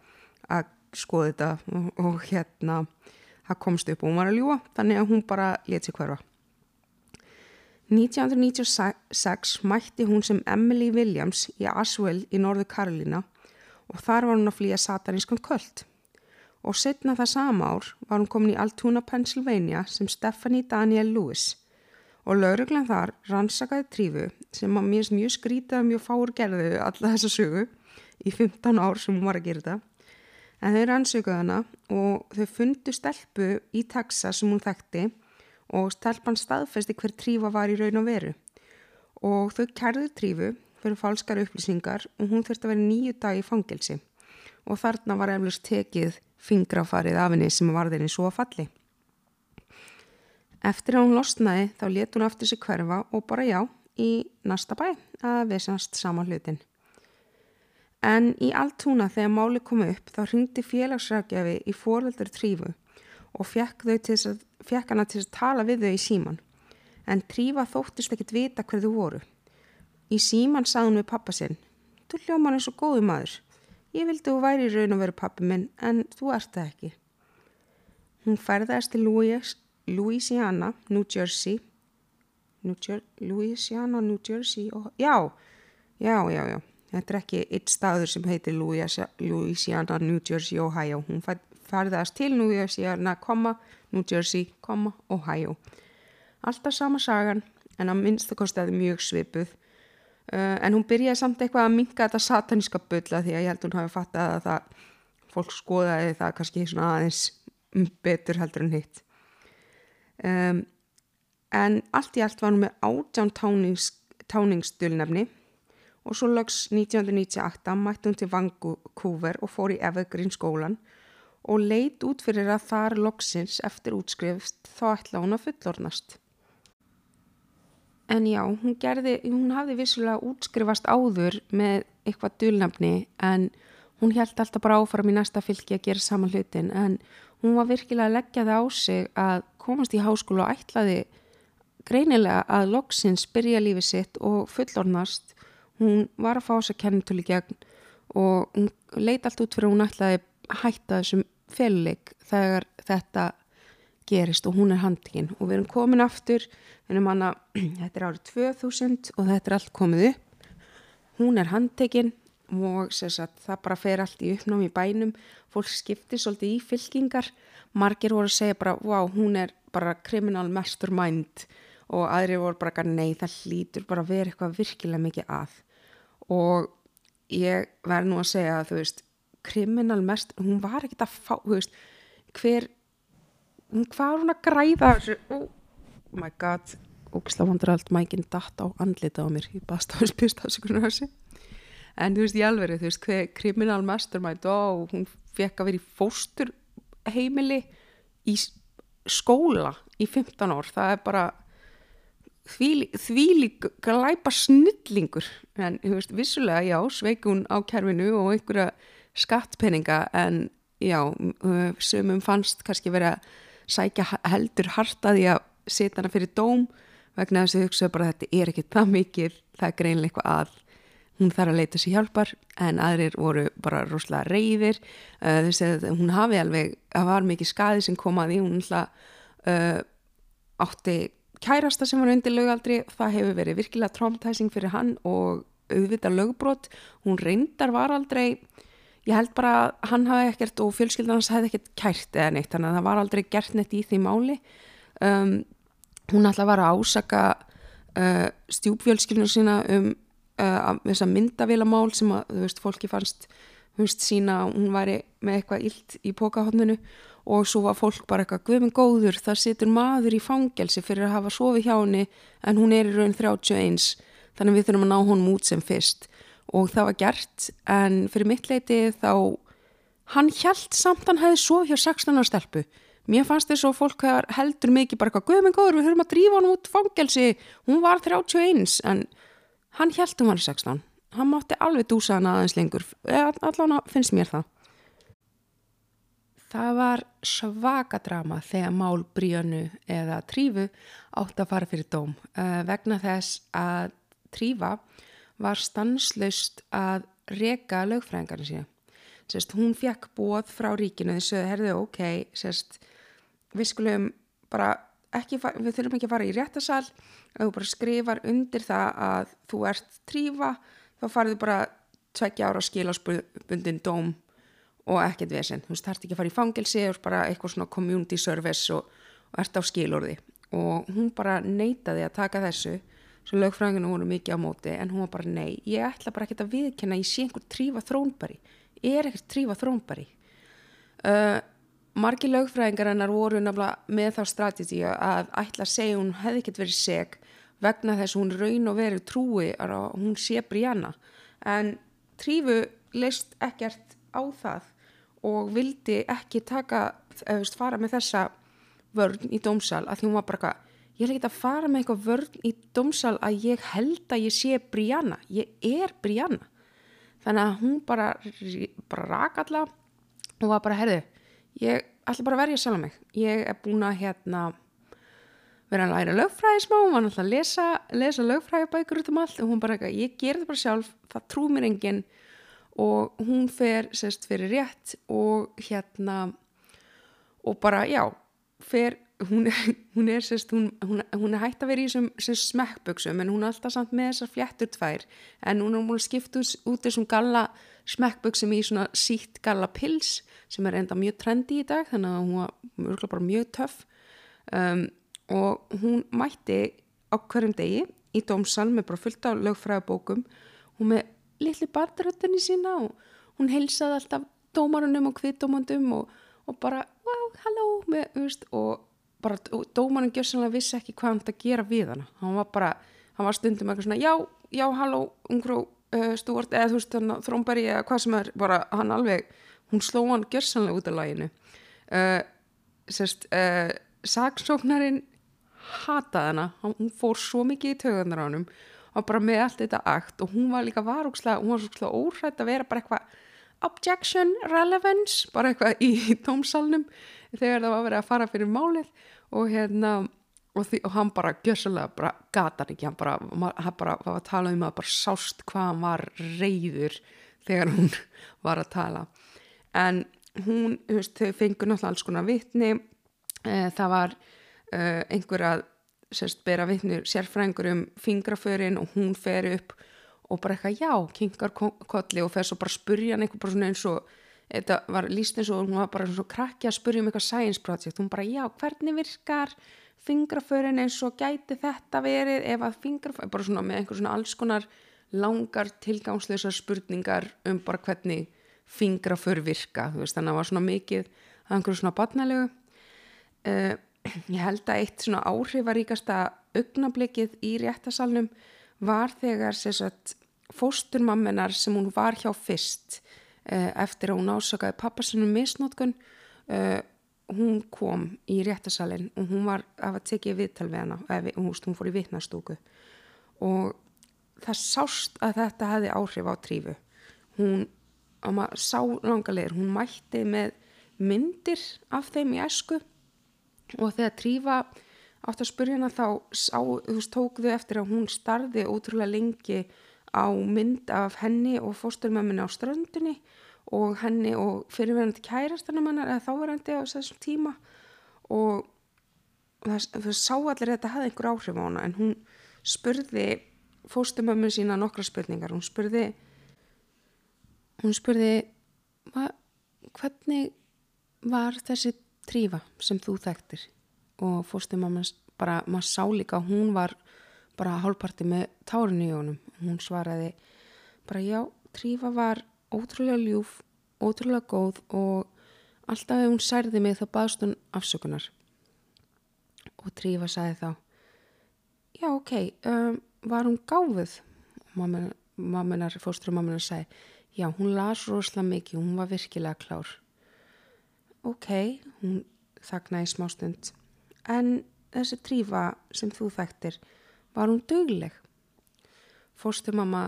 að skoða þetta og, og hérna það komst upp og hún var að ljúa þannig að hún bara let sér hverfa. 1996 mætti hún sem Emily Williams í Aswell í norðu Karolina og þar var hún að flýja satanískan köld. Og setna það sama ár var hún komin í Altoona, Pennsylvania sem Stephanie Daniel Lewis. Og lauruglan þar rannsakaði trífu sem að mér mjög skrítið að mjög fáur gerðu alla þessa sögu í 15 ár sem hún var að gera þetta. En þau rannsakaði hana og þau fundu stelpu í Texas sem hún þekkti og stelpan staðfesti hver trífa var í raun og veru. Og þau kærðu trífu fyrir falskar upplýsingar og hún þurfti að vera nýju dag í fangelsi og þarna var eflust tekið fingrafarið af henni sem var þeirri svo falli Eftir að hún losnaði þá let hún aftur sig hverfa og bara já í næsta bæ að vissanst sama hlutin. En í allt húna þegar máli komi upp þá hringdi félagsrækjafi í fóröldur trífu og fekk, að, fekk hana til að tala við þau í síman. En trífa þóttist ekkit vita hverðu voru. Í síman sagði hún við pappa sinn, þú hljóman er svo góðu maður. Ég vildi þú væri raun og veru pappi minn en þú ert það ekki. Hún ferðast til Louis Louisiana, New Jersey. New Jer Louisiana, New Jersey og, já, já, já, já. Þetta er ekki eitt staður sem heitir Louisiana, New Jersey, Ohio. Hún færðast til Louisiana, komma, New Jersey, Ohio. Alltaf sama sagan en að minnstu kostiði mjög svipuð en hún byrjaði samt eitthvað að minga þetta sataníska bylla því að ég held hún hafi fattað að það fólk skoðaði það kannski svona aðeins betur heldur en hitt um, en allt í allt var hann með átján tánings, táningsdulnefni og svo lögs 1998 mætti hún til Vancouver og fór í Evergreen skólan og leit út fyrir að þar loksins eftir útskrifst þá ætla hún að fullornast. En já, hún, gerði, hún hafði vissulega útskrifast áður með eitthvað dulnefni en hún held alltaf bara áfram í næsta fylki að gera saman hlutin en hún var virkilega að leggja það á sig að komast í háskóla og ætlaði greinilega að loksins byrja lífið sitt og fullornast hún var að fá þess að kennitölu gegn og hún leiti allt út fyrir hún ætlaði að hætta þessum fellik þegar þetta gerist og hún er handikinn og við erum komin aftur manna, þetta er árið 2000 og þetta er allt komið upp. Hún er handikinn og sagt, það bara fer allt í uppnám í bænum. Fólk skiptir svolítið í fylkingar. Margir voru að segja bara wow, hún er bara criminal mastermind. Og aðri voru bara nei það hlýtur bara vera eitthvað virkilega mikið að. Og ég verð nú að segja að þú veist criminal mest, hún var ekkit að fá þú veist, hver hún, hvað var hún að græða þessu? Oh my god. Ógislega vandur allt mækinn datt á andlita á mér. Ég baðst á þessu pistafsökunar þessi en þú veist ég alveg þú veist hver criminal mastermind og hún fekk að vera í fóstur heimili í skóla í 15 ár. Það er bara þvílík glæpa snillingur en þú veist vissulega já sveikun á kerfinu og einhverja skattpenninga en já sumum fannst kannski verið að sækja heldur hartaði að setja hana fyrir dóm vegna þess að þau hugsaðu bara að þetta er ekki það mikil það er greinlega eitthvað að hún þarf að leita sér hjálpar. En aðrir voru bara rosalega reyðir uh, þess að hún hafi alveg það var mikið skaði sem kom að því. Hún alltaf uh, átti kærasta sem var undir lögaldri það hefur verið virkilega traumatizing fyrir hann og auðvitað lögbrot. Hún reyndar var aldrei ég held bara að hann hafi ekkert og fjölskyldan hans hefði ekkert kært eða neitt. Þannig að það var aldrei gert neitt í því máli. Um, hún alltaf var að ásaka uh, stjúpfjölskyldunum sína um uh, þessa myndavélamál sem að, þú veist, fólki fannst veist, sína að hún væri með eitthvað illt í pókahotninu og svo var fólk bara eitthvað, guðminn góður það situr maður í fangelsi fyrir að hafa sofið hjá henni en hún er í raun 31 þannig við þurfum að ná honum út sem fyrst. Og það var gert en fyrir mitt leiti þá hann held samt hann hefði sofið hjá 16 ára stelpu mér fannst þess að fólk heldur mikið bara eitthvað, guðminn góður við þurfum að drífa hann út fangelsi. Hún var 31 en hann held um hann 16 hann mátti alveg dúsa hann aðeins lengur. Allan finnst mér það. Það var svaka drama þegar mál bríönu eða trífu átt að fara fyrir dóm. Uh, vegna þess að trífa var stanslust að reka lögfræðingarna sína. Sérst, hún fekk bóð frá ríkinu þess að herðu ok sérst, við skulum bara ekki, við þurfum ekki að fara í réttasal ef þú bara skrifar undir það að þú ert trífa þá farið bara tveggja ára skilásbundin dóm og ekkert vesen, þú veist, það ert ekki að fara í fangelsi eða bara eitthvað svona community service og, og ert á skilorði. Og hún bara neytaði að taka þessu svo lögfræðinginu voru mikið á móti en hún var bara nei, ég ætla bara ekki að viðkenna ég sé einhver trífa þrónbari ég er ekkert trífa þrónbari uh, margi lögfræðingar hennar voru nefnilega með þá strategíu að ætla að segja hún hefði ekkert verið seg vegna þess að hún raun og verið trúi að hún sé Brianna en Trífu leist ekkert á það og vildi ekki taka, eða veist, fara með þessa vörn í dómsal að því hún var bara eitthvað, ég vil ekki að fara með eitthvað vörn í dómsal að ég held að ég sé Brianna, ég er Brianna þannig að hún bara, bara rak alla og var bara, herðu ég ætla bara að verja sjálf mig. Ég er búin að hérna vera að læra lögfræði smá hún var náttúrulega að lesa, lesa lögfræði bækur út um allt og hún bara eitthvað, ég ger það bara sjálf það trú mér enginn og hún fer sérst fyrir rétt og hérna og bara já fer, hún, hún er sérst hún, hún, hún er hægt að vera í þessum smekkböksum en hún er alltaf samt með þessar fléttur tvær en hún er múin að skipta út þessum galla smekkböksum í svona sítt galla pils sem er enda mjög trendi í dag þannig að hún var bara mjög töff. Um, og hún mætti á hverjum degi í dómsal með bara fullt á lögfræðabókum hún með litli barnröttinni sína og hún heilsaði alltaf dómarunum og kviðdómandum og, og bara wow, halló með, veist, og bara dómarun gjörsanlega vissi ekki hvað hann það gera við hana. Hann var bara, hann var stundum eitthvað svona já, já, halló, ungrú uh, stúart eða þú veist, þrómbæri eða hvað sem er bara hann alveg hún sló hann gersanlega út af læginu uh, sérst uh, saksóknarinn hataði hana, hún fór svo mikið í tögunar á hannum og bara með allt þetta akt og hún var líka varúkslega hún var svo óhrætt að vera bara eitthvað objection, relevance bara eitthvað í tómsalnum þegar það var verið að fara fyrir málið og hérna og, því, og hann bara gjössalega bara gata hann ekki. Hann bara, hann bara var að tala um að bara sást hvað hann var reyður þegar hún var að tala en hún, veist, þau fengur náttúrulega alls konar vittni e, það var e, einhver að sérst bera vittnur sérfrængur um fingraförin og hún fer upp og bara eitthvað já, kinkar kolli og fer svo bara að spurja hann eitthvað eins og þetta var líst eins og hún var bara svona krakki að spurja um eitthvað science project, hún bara já, hvernig virkar fingraförin eins og gæti þetta verið ef að fingraförin, bara svona með einhver svona alls konar langar tilgangsleisar spurningar um bara hvernig fingraför virka, þú veist, þannig að það var svona mikið að einhverju svona barnalegu. Uh, ég held að eitt svona áhrifaríkasta augnablikið í réttasalnum var þegar sagt, fósturmammenar sem hún var hjá fyrst uh, eftir að hún ásakaði pappasunum misnótkun uh, hún kom í réttasalinn og hún var að tekja viðtal við hana eða hún fór í vitnastúku og það sást að þetta hefði áhrif á trífu hún sá langarlegur, hún mætti með myndir af þeim í esku og þegar Trífa átt að spurja hana þá sá, veist, tók þau eftir að hún starði ótrúlega lengi á mynd af henni og fósturmömminni á ströndinni og henni og fyrirverandi kærastanum hennar eða þáverandi á þessum tíma. Og það, það sá allir að þetta hafði einhver áhrif á hana en hún spurði fósturmömmin sína nokkra spurningar, hún spurði hún spurði hvernig var þessi trífa sem þú þekktir? Og fórstum að bara, maður sá líka hún var bara hálfparti með tárinu í honum hún svaraði bara já, trífa var ótrúlega ljúf, ótrúlega góð og alltaf ef hún særði mig þá baðst hún afsökunar. Og trífa sagði þá já ok, um, var hún gáfið mamminar, fórstum mamminar sagði já, hún las rosalega mikið, hún var virkilega klár ok, hún þaknaði smá stund, en þessi trífa sem þú þekktir, var hún dögleg? Fórstumamma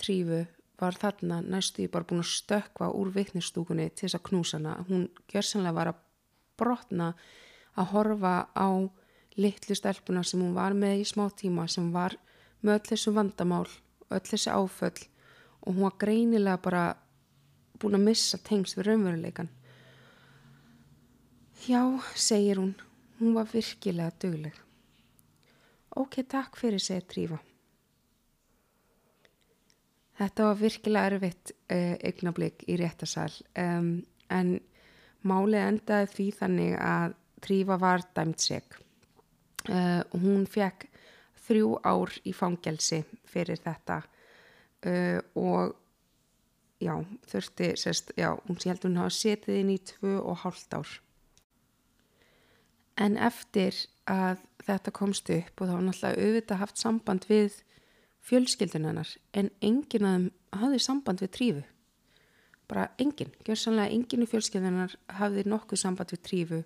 trífu var þarna næstu bara búin að stökka úr vittnistúkunni til þess að knúsana. Hún gjörsanlega var að brotna að horfa á litlu stelpuna sem hún var með í smá tíma sem var með öll þessu vandamál, öll þessu áföll og hún var greinilega bara búin að missa tengst við raunveruleikan. Já, segir hún. Hún var virkilega dögleg. Ok, takk fyrir, segir Trífa. Þetta var virkilega erfitt uh, augnablík í réttasal um, en málið endaði því þannig að Trífa var dæmt seg. Uh, hún fekk þrjú ár í fangelsi fyrir þetta uh, og já, þurfti, sérst, já, hún sé heldur hún hafa setið inn í tvö og hálft ár. En eftir að þetta komst upp og þá var náttúrulega auðvitað haft samband við fjölskyldunarnar en enginn að þeim hafði samband við trífu. Bara enginn, gjörsanlega enginn í fjölskyldunar hafði nokkuð samband við trífu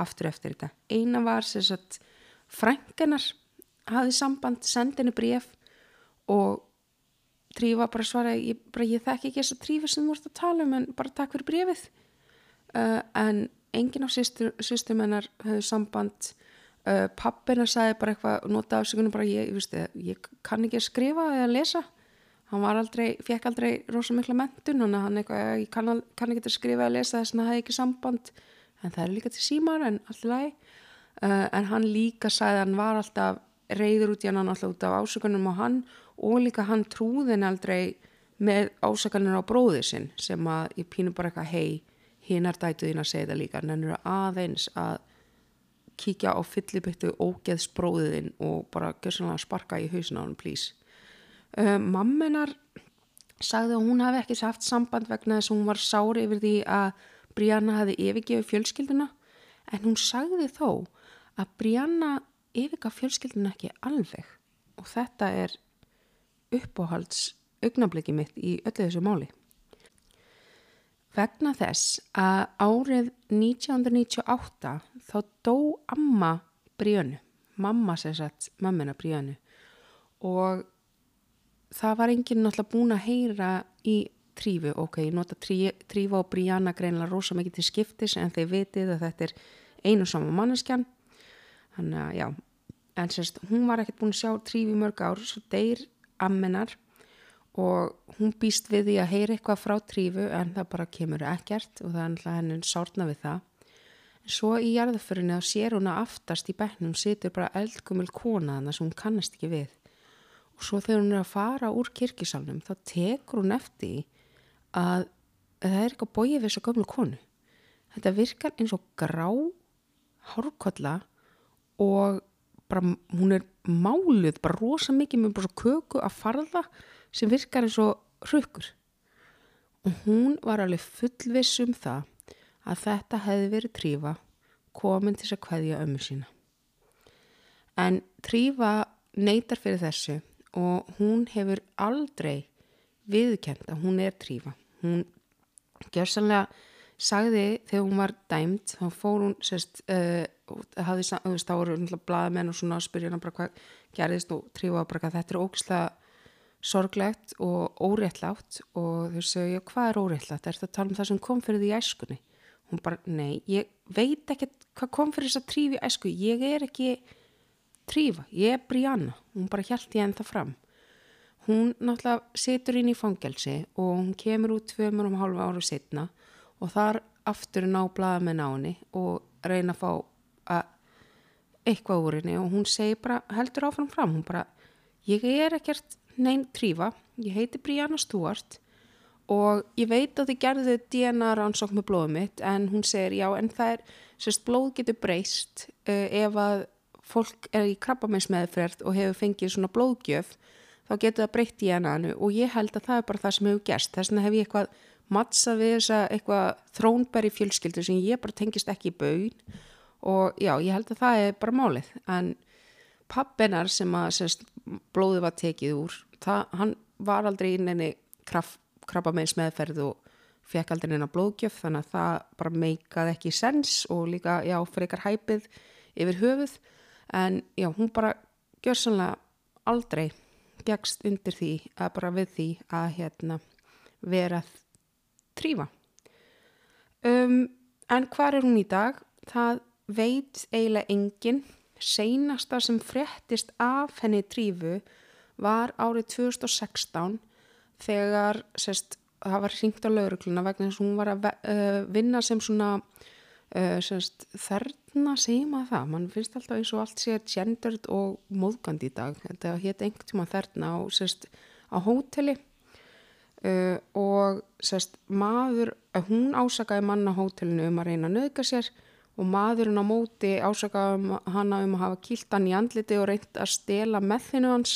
aftur eftir þetta. Eina var sem sagt frænganar hafði samband, sendinu bref og trífa bara svaraði, ég, bara, ég þekk ekki þess að trífu sem þú vart að tala um en bara takk fyrir brefið. Uh, en enginn á sýstum hennar höfðu samband. Uh, pappina sagði bara eitthvað nota afsökunum bara ég, ég, ég kann ekki að skrifa eða lesa. Hann var aldrei, fekk aldrei rosa mikla mentun hann, eitthvað, ég kann, kann ekki að skrifa eða lesa þess að það hefði ekki samband. En það er líka til símar en alltaf læg uh, en hann líka sagði hann var alltaf reyður út í hann alltaf út af ásökunum á hann og líka hann trúðin aldrei með ásökunir á bróðið sinn sem að ég pínu bara eitthvað hei hinnar dætuðin að segja það líka nennur aðeins að kíkja á fyllibittu ógeðsbróðin og bara gössanlega sparka í hausina á hann please. Uh, mammenar sagði að hún hafi ekki haft samband vegna þess að hún var sári yfir því að Brianna hafi yfirgefið fjölskylduna en hún sagði þó að Brianna yfirgaf fjölskylduna ekki alveg. Og þetta er uppáhalds augnabliki mitt í öllu þessu máli. Vegna þess að árið 1998 þá dó amma Bríönu, mamma sér satt mammina Bríönu og það var enginn náttúrulega búin að heyra í trífu, ok, ég nota trí, trífa og Bríana greinlega rosa mikið til skiptis en þeir vitið að þetta er einu saman manneskjan þannig að já, en sérst hún var ekkert búin að sjá trífi mörg ár svo deyr ammenar og hún býst við því að heyra eitthvað frá trífu en það bara kemur ekkert og það er alltaf henni sárna við það. En svo í jarðaförinu þá sér hún að aftast í bæknum situr bara eldgumil kona þannig að hún kannast ekki við. Og svo þegar hún er að fara úr kirkisalnum þá tekur hún eftir að það er eitthvað bóið við þessu gömlu konu. Þetta virkar eins og grá hárkolla og bara hún er máluð bara rosa mikið með bara köku að farða sem virkar eins og hrukkur. Og hún var alveg fullviss um það að þetta hefði verið trífa komin til að kveðja ömmu sína. En trífa neytar fyrir þessu og hún hefur aldrei viðkend að hún er trífa. Hún gjörsanlega sagði þegar hún var dæmt þá fór hún sérst uh, hafði, voru blaðamenn og svona hann bara hvað gerðist og trífa bara hvað þetta er ógislega sorglegt og óréttlátt og þau segja, hvað er óréttlátt? Er þetta að tala um það sem kom fyrir því æskunni? Hún bara, nei, ég veit ekki hvað kom fyrir þess að trífi æsku ég er ekki trífa ég er Brianna, hún bara hjælt ég ennþa fram hún náttúrulega setur inn í fangelsi og hún kemur út tvömur um hálfa ára setna og þar aftur ná blaða með náni og reyna að fá að eitthvað úr henni. Og hún segi bara heldur áfram fram, hún bara ég er ekkert neinn trífa. Ég heiti Brianna Stewart og ég veit að þið gerðu DNA rannsók með blóðum mitt en hún segir já en það er, sérst blóð getur breyst uh, ef að fólk er í krabbameinsmeðferð og hefur fengið svona blóðgjöf þá getur það breytt DNA-nu og ég held að það er bara það sem hefur gerst. Þess vegna hef ég eitthvað mattsa við þessa eitthvað þrónbæri fjölskyldu sem ég bara tengist ekki í baun. Og já, ég held að það er bara málið. En pappinar sem að sérst, blóði var tekið úr það, hann var aldrei inn enni krabba meins meðferð og fekk aldrei neina blóðgjöf þannig að það bara meikaði ekki sens og líka, já, eitthvað hæpið yfir höfuð. En já, hún bara gjör sannlega aldrei gegst undir því að bara við því að hérna vera trífa. Um, en hvað er hún í dag? Það veit eiginlega enginn. Seinasta sem frettist af henni trífu var árið 2016 þegar sest, það var hringt á laurugluna vegna þess að hún var að uh, vinna sem svona uh, sest, þerna segjum að það. Man finnst alltaf eins og allt sé gendered og móðgandi í dag. Þetta hétt einhvern tíma þerna á, sest, á hóteli Uh, og sérst maður, hún ásakaði manna hótelinu um að reyna að nöðga sér og maðurinn á móti ásakaði um, hana um að hafa kýlt hann í andliti og reynd að stela með þinu hans.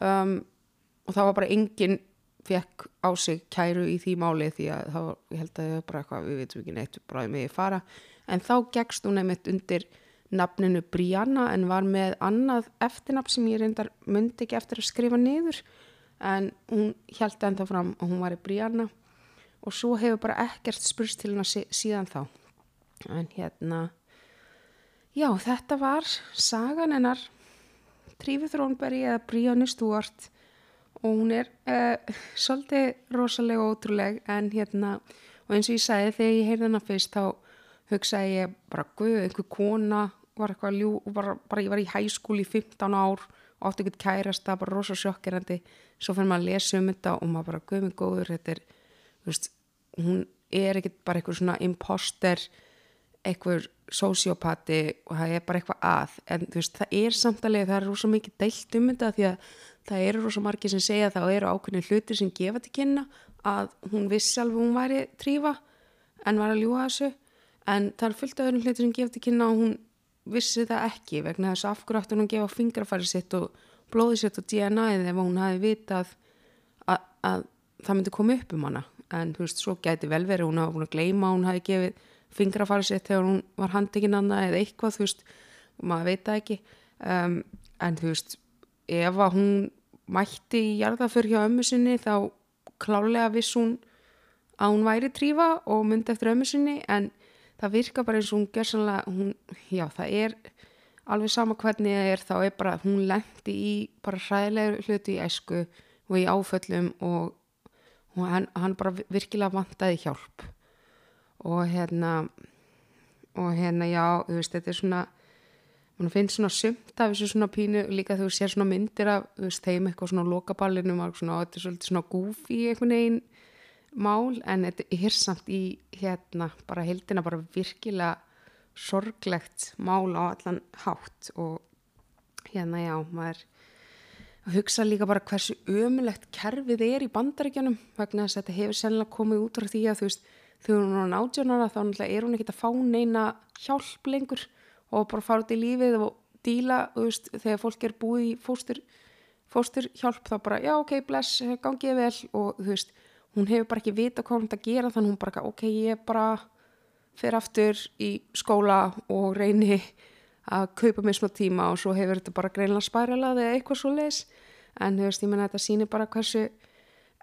Um, og það var bara enginn fekk á sig kæru í því máli því að ég held að það var bara eitthvað, við veitum ekki neitt, bara með ég fara. En þá gegst hún einmitt undir nafninu Brianna en var með annað eftirnafn sem ég reyndar myndi ekki eftir að skrifa niður en hún held ennþá fram og hún var í Brianna og svo hefur bara ekkert spurst til hennar síðan þá. En hérna já þetta var sagan hennar. Trífi Þrónberg eða Brianna Stúart og hún er uh, svolítið rosalega og ótrúleg en hérna og eins og ég sagði þegar ég heyrði hennar fyrst þá hugsaði ég bara guð, einhver kona var eitthvað ljú, bara, bara ég var í hæskúli í 15 ár og átti ekkert kærast það bara rosa sjokkirandi svo fyrir maður að lesa um þetta og maður bara guðminn góður, þetta er veist, hún er ekkert bara eitthvað svona imposter eitthvað sociopati og það er bara eitthvað að. En veist, það er samtalið, það er rosa mikið deilt um þetta því að það eru rosa margir sem segja að það eru ákveðin hluti sem gefa til kynna að hún vissi alveg hún væri trífa en var að ljúa þessu. En það er fullt af öðrum hluti sem gefa til kynna og hún vissi það ekki vegna þess að afhverjáttur hún gefa fingrafæri sitt og blóði sitt og DNA-ið ef hún hafi vitað að, að það myndi koma upp um hana. En þú veist, svo gæti vel verið hún búin að gleima hún hafi gefið fingrafæri sitt þegar hún var handekinn annað eða eitthvað, þú veist, maður veit það ekki. Um, en þú veist ef að hún mætti í jarðaför hjá ömmu sinni þá klálega viss hún að hún væri trífa og myndi eftir ömmu sinni en það virka bara eins og hún ger sannlega, hún, já það er alveg sama hvernig það er þá er bara hún lendi í bara hræðilegur hluti í æsku og í áföllum og, og hann, hann bara virkilega vantaði hjálp. Og hérna og hérna já, þú veist þetta er svona mann finnst svona sumt af þessu svona pínu líka þú sér svona myndir af þú veist þeim eitthvað svona lokaballinu og þetta er svolítið svona gúfi einhvern veginn mál en þetta er samt í hérna bara heldina bara virkilega sorglegt mál á allan hátt og hérna já maður að hugsa líka bara hversu ömulegt kerfið er í bandaríkjanum vegna þess að þetta hefur sennilega komið út frá því að þú veist, þegar hún er átjónara þá náttúrulega er hún ekkert að fá neina hjálp lengur og bara fara út í lífið og díla, þú veist, þegar fólk er búið í fóstur, fóstur hjálp þá bara, já, ok, bless, gangið vel og þú veist, hún hefur bara ekki vita hvað hún þetta gera þannig hún bara, ok, ég bara fer aftur í skóla og reyni að kaupa mér smá tíma og svo hefur þetta bara greinlega spæralað eða eitthvað svo leis en þú veist, ég menna þetta sýnir bara hversu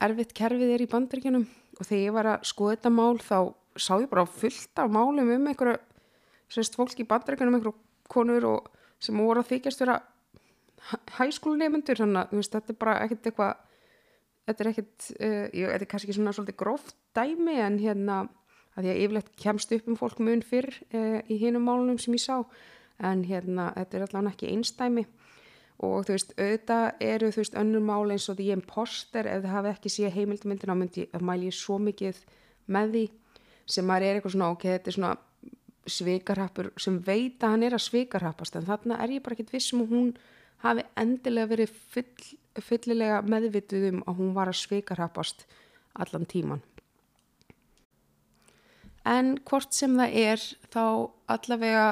erfitt kerfið er í bandaríkjanum og þegar ég var að skoða þetta mál þá sá ég bara fullt af málum um einhverju, sérst, fólk í bandaríkjanum einhverju konur og sem voru að þykjast vera hæskólunemundur, þannig að þetta er bara ekkert eitthvað þetta er ekkert, uh, ég, þetta er kannski svona svolítið gróft dæmi en hérna að að yfirlegt kemst upp um fólk mun fyrr uh, í hinum málunum sem ég sá en hérna þetta er allavega ekki einstæmi og þú veist, auðvitað eru þú veist önnur máli eins og því ég er imposter ef þið hafi ekki síðan heimildmyndin á myndi að mæli ég svo mikið með því sem maður er eitthvað svona ok, þetta er svona svikarhappur sem veit að hann er að svikarhappast en þarna er ég bara ekkit vissum og hún hafi endilega verið full, fullilega meðvituð um að hún var að svikarhappast allan tíman en hvort sem það er þá allavega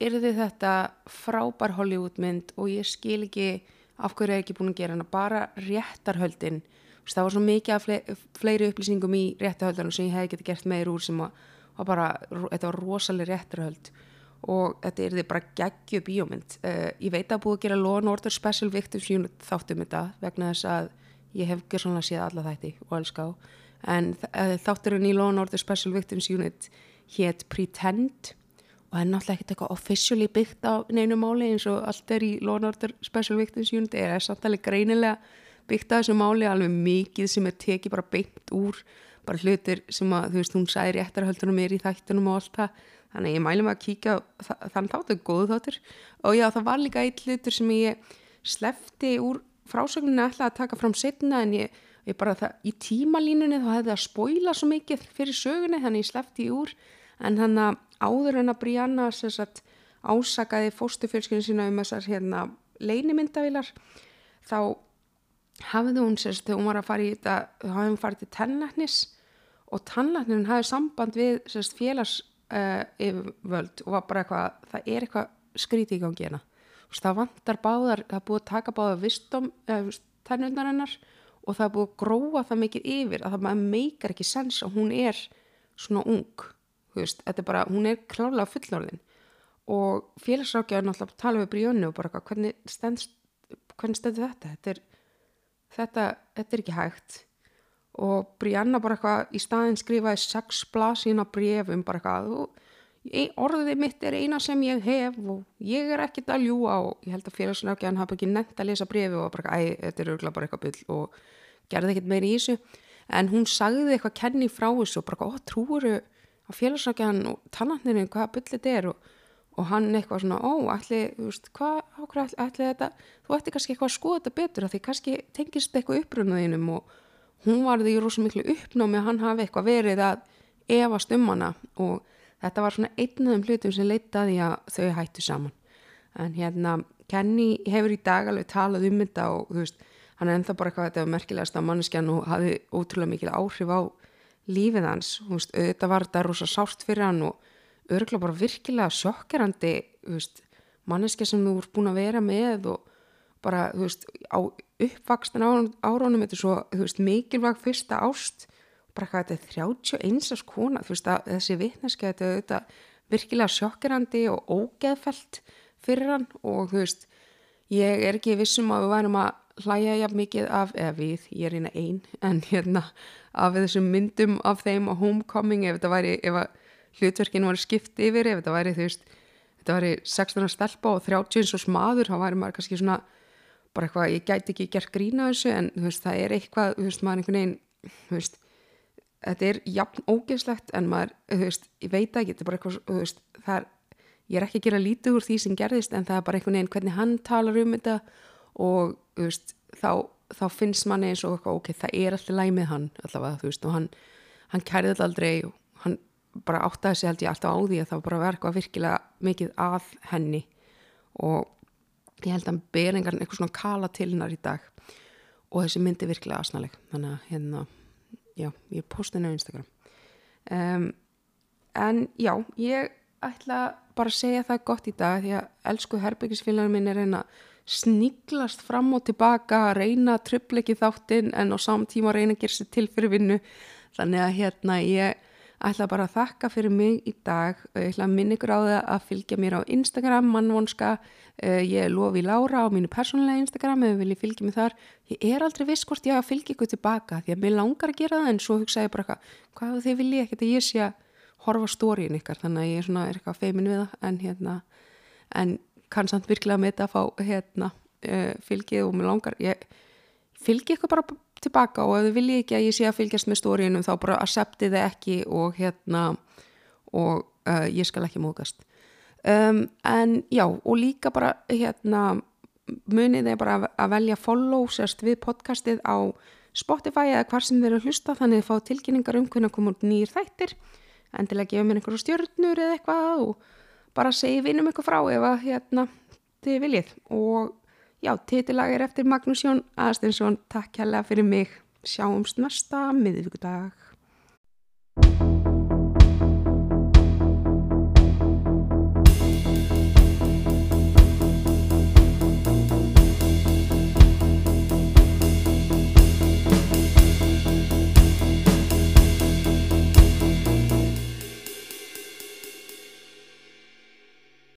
yrði þetta frábær Hollywoodmynd og ég skil ekki af hverju ég ekki búin að gera hana. Bara réttarhöldin. Það var svo mikið af fleiri upplýsingum í réttarhöldunum sem ég hef getið gert meir úr sem var bara, þetta var rosalega réttarhöld og þetta yrði bara geggju bíómynd. Uh, ég veit að búið að gera Law Order Special Victims Unit þáttum þetta vegna þess að ég hef svona séð alla þætti og elska á en uh, þátturinn í Law Order Special Victims Unit hétt Pretend og það er náttúrulega ekkert eitthvað officially byggt á neinu máli eins og allt er í Law Order Special Victims Unit. Er samtalið greinilega byggt á þessu máli alveg mikið sem er tekið bara byggt úr bara hlutir sem að þú veist hún særi eftirhaldunum er í þættunum og allt það þannig ég mælu mig að kíka þann þáttu góðu þáttur. Og já það var líka eitt hlutur sem ég slefti úr frásögninu alltaf að taka fram setna en ég, ég bara það í tímalínunni þá hefði það spóila svo mikið fyrir sögunni þannig ég slefti úr. En hann að áður en að Brianna sagt, ásakaði fóstufjölskyldinu sína um þessar hérna, leinimyndavilar þá hafði hún sérst þegar hún var að fara í þetta þá hafði hún farið til tennlæknis og tennlæknin hafði samband við sérst félags uh, yfirvöld og var bara eitthvað, það er eitthvað skrítið í gangi hérna. Það vantar báðar, það er búið að taka báðar vistum, uh, tennundarinnar og það er búið að gróa það mikið yfir að það meikar ekki sens að hún er svona ung veist, er bara, hún er klárlega fullorðin. Og félagsrákjaður náttúrulega tala við Bríunni og bara hvernig stendst hvernig stendur þetta? Þetta er, þetta, þetta er ekki hægt og Bríanna bara eitthvað í staðin skrifaði sex blasín á brefum bara eitthvað orðið mitt er eina sem ég hef og ég er ekkit að ljúa og ég held að félagsrákjaðan hafa ekki nefnt að lesa brefi og bara æ, þetta er örgulega bara eitthvað byll og gerði ekkit meiri í þessu. En hún sagði eitthvað kenni frá þessu og bara, ó, trúuru að félagsrækjan og tannarnirinn hvað byllir þetta er? Og, og hann eitthvað svona, ó, ætli, þú veist, hvað, ákveð ætli þetta, þú ætti kannski eitthvað að skoða þetta betur hún varði í rosa miklu uppnámi að hann hafi eitthvað verið að evast um hana og þetta var svona einnöðum hlutum sem leitaði að þau hættu saman. En hérna, Kenny hefur í dag alveg talað um þetta og þú veist, hann er ennþá bara eitthvað þetta merkilegast að manneskjan og hafi ótrúlega mikil áhrif á lífið hans, veist, auðvitað var þetta rosa sárt fyrir hann og örgulega bara virkilega sjokkerandi manneski sem þú ert búin að vera með og bara veist, á uppvakstan áraunum þetta er svo veist, mikilvæg fyrsta ást. Bara hvað þetta er 31 árs kona þessi vittneski þetta er auðvitað virkilega sjokkerandi og ógeðfælt fyrir hann. Og þú veist ég er ekki vissum að við værum að hlæja jafn mikið af, eða við, ég er eina einn en hérna af þessum myndum af þeim á homecoming ef þetta væri, ef hlutverkinu var skipt yfir, ef þetta væri þú veist þetta væri 16 stelpa og 30 og smaður, þá væri maður kannski svona bara eitthvað, ég gæti ekki gert grína þessu en veist, það er eitthvað, veist, maður einhvern veginn, veist þetta er jafn ógeðslegt en maður, ég veit ekki, þetta er bara eitthvað, það er, ég er ekki að gera lítið úr því sem gerðist en það er bara einhvern veginn hvernig hann talar um þetta og, þá þá finnst manni eins og eitthvað, ok, það er alltaf læg með hann allavega, og hann hann kærið alltaf aldrei og hann bara áttaði sig held ég alltaf á því að það bara verði eitthvað virkilega mikið að henni og ég held að hann ber engan eitthvað svona kala til hennar í dag. Og þessi myndi virkilega asnaleg. Þannig að hérna, já, ég posti henni á Instagram. Um, en já, ég ætla bara að segja það gott í dag því að elsku herbyggisfélagin minn er reyna sníglast fram og tilbaka reyna tröflegi þáttinn en á samtíma reyna að gera sér til fyrir vinnu. Þannig að hérna ég ætla bara að þakka fyrir mig í dag. Ég ætla að á það að fylgja mér á Instagram, mannvonska. Ég er lofi Lára á mínu persónulega Instagram ef þið viljið fylgja mér þar. Ég er aldrei viss hvort ég að fylgja ykkur tilbaka því að mér langar að gera það en svo hugsa ég bara hvað þið viljið ekkert að ég sé að horfa stóriðin ykkar? Þannig að ég er svona er eitthvað feimin við það en hérna en kann samt virkilega með þetta að fá hérna fylgið og mér langar ég fylgi ykkur bara tilbaka og ef þið viljið ekki að ég sé að fylgjast með stóriðinum þá bara accepti þið ekki og hérna og uh, ég skal ekki mókast um, en já og líka bara hérna munið þið bara að velja follow sérst við podcastið á Spotify eða hvar sem þið eru að hlusta þannig þið fá tilkynningar um hvernig út nýjir þættir. Endilega gefa mér einhverju stjórnur eða eitthvað og bara segja vinum eitthvað frá ef að hérna þið viljið. Og já, titilag er eftir Magnús Jón Aðsteinsson, takk kærlega fyrir mig. Sjáumst næsta miðvíkudag